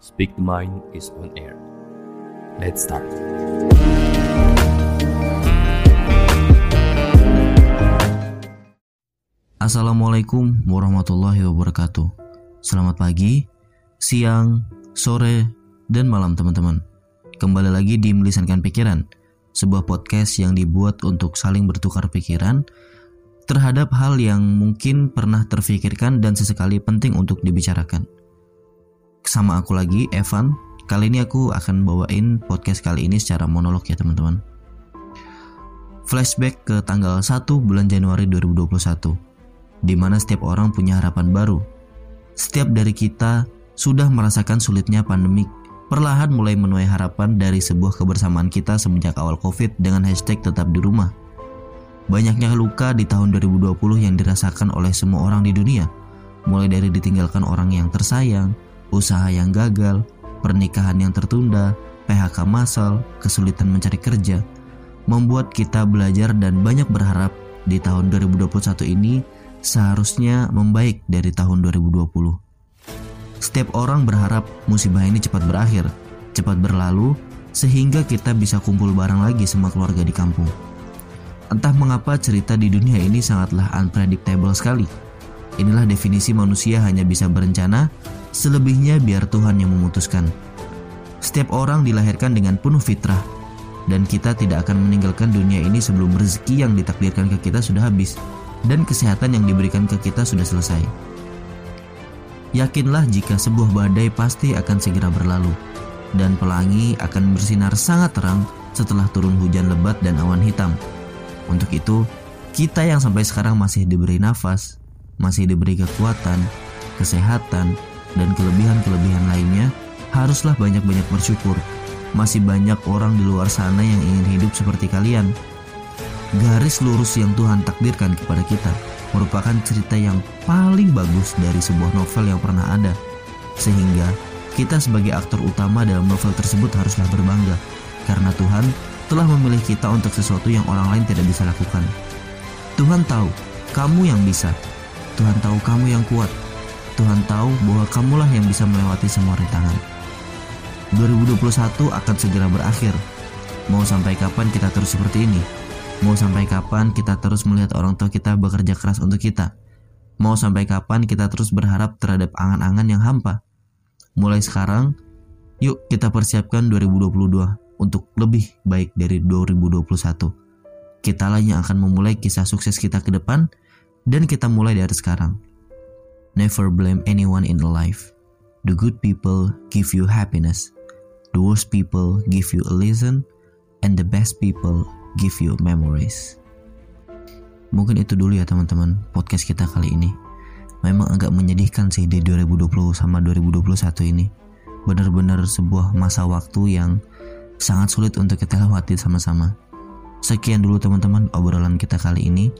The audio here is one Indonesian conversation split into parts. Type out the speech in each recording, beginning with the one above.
Speak the Mind is on air. Let's start. Assalamualaikum warahmatullahi wabarakatuh. Selamat pagi, siang, sore, dan malam teman-teman. Kembali lagi di Melisankan Pikiran, sebuah podcast yang dibuat untuk saling bertukar pikiran terhadap hal yang mungkin pernah terfikirkan dan sesekali penting untuk dibicarakan. Sama aku lagi, Evan. Kali ini aku akan bawain podcast kali ini secara monolog ya teman-teman. Flashback ke tanggal 1 bulan Januari 2021, di mana setiap orang punya harapan baru. Setiap dari kita sudah merasakan sulitnya pandemik, perlahan mulai menuai harapan dari sebuah kebersamaan kita semenjak awal COVID dengan hashtag tetap di rumah. Banyaknya luka di tahun 2020 yang dirasakan oleh semua orang di dunia, mulai dari ditinggalkan orang yang tersayang, usaha yang gagal, pernikahan yang tertunda, PHK massal, kesulitan mencari kerja, membuat kita belajar dan banyak berharap di tahun 2021 ini seharusnya membaik dari tahun 2020. Setiap orang berharap musibah ini cepat berakhir, cepat berlalu, sehingga kita bisa kumpul bareng lagi sama keluarga di kampung. Entah mengapa cerita di dunia ini sangatlah unpredictable sekali. Inilah definisi manusia hanya bisa berencana, selebihnya biar Tuhan yang memutuskan. Setiap orang dilahirkan dengan penuh fitrah, dan kita tidak akan meninggalkan dunia ini sebelum rezeki yang ditakdirkan ke kita sudah habis, dan kesehatan yang diberikan ke kita sudah selesai. Yakinlah jika sebuah badai pasti akan segera berlalu, dan pelangi akan bersinar sangat terang setelah turun hujan lebat dan awan hitam. Untuk itu, kita yang sampai sekarang masih diberi nafas, masih diberi kekuatan, kesehatan, dan kelebihan-kelebihan lainnya, haruslah banyak-banyak bersyukur. Masih banyak orang di luar sana yang ingin hidup seperti kalian. Garis lurus yang Tuhan takdirkan kepada kita merupakan cerita yang paling bagus dari sebuah novel yang pernah ada. Sehingga kita sebagai aktor utama dalam novel tersebut haruslah berbangga karena Tuhan telah memilih kita untuk sesuatu yang orang lain tidak bisa lakukan. Tuhan tahu kamu yang bisa. Tuhan tahu kamu yang kuat. Tuhan tahu bahwa kamulah yang bisa melewati semua rintangan. 2021 akan segera berakhir. Mau sampai kapan kita terus seperti ini? Mau sampai kapan kita terus melihat orang tua kita bekerja keras untuk kita? Mau sampai kapan kita terus berharap terhadap angan-angan yang hampa? Mulai sekarang, yuk kita persiapkan 2022 untuk lebih baik dari 2021. Kitalah yang akan memulai kisah sukses kita ke depan dan kita mulai dari sekarang. Never blame anyone in life. The good people give you happiness. The worst people give you a lesson and the best people give you memories. Mungkin itu dulu ya teman-teman podcast kita kali ini. Memang agak menyedihkan sih di 2020 sama 2021 ini. Benar-benar sebuah masa waktu yang sangat sulit untuk kita lewati sama-sama. Sekian dulu teman-teman obrolan kita kali ini.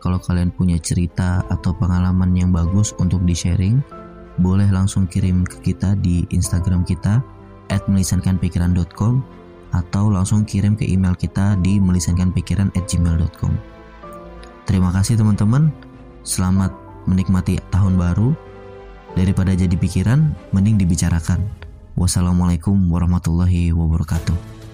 Kalau kalian punya cerita atau pengalaman yang bagus untuk di-sharing, boleh langsung kirim ke kita di Instagram kita melisankanpikiran.com atau langsung kirim ke email kita di melisankanpikiran at gmail.com Terima kasih teman-teman, selamat menikmati tahun baru. Daripada jadi pikiran, mending dibicarakan. Wassalamualaikum warahmatullahi wabarakatuh.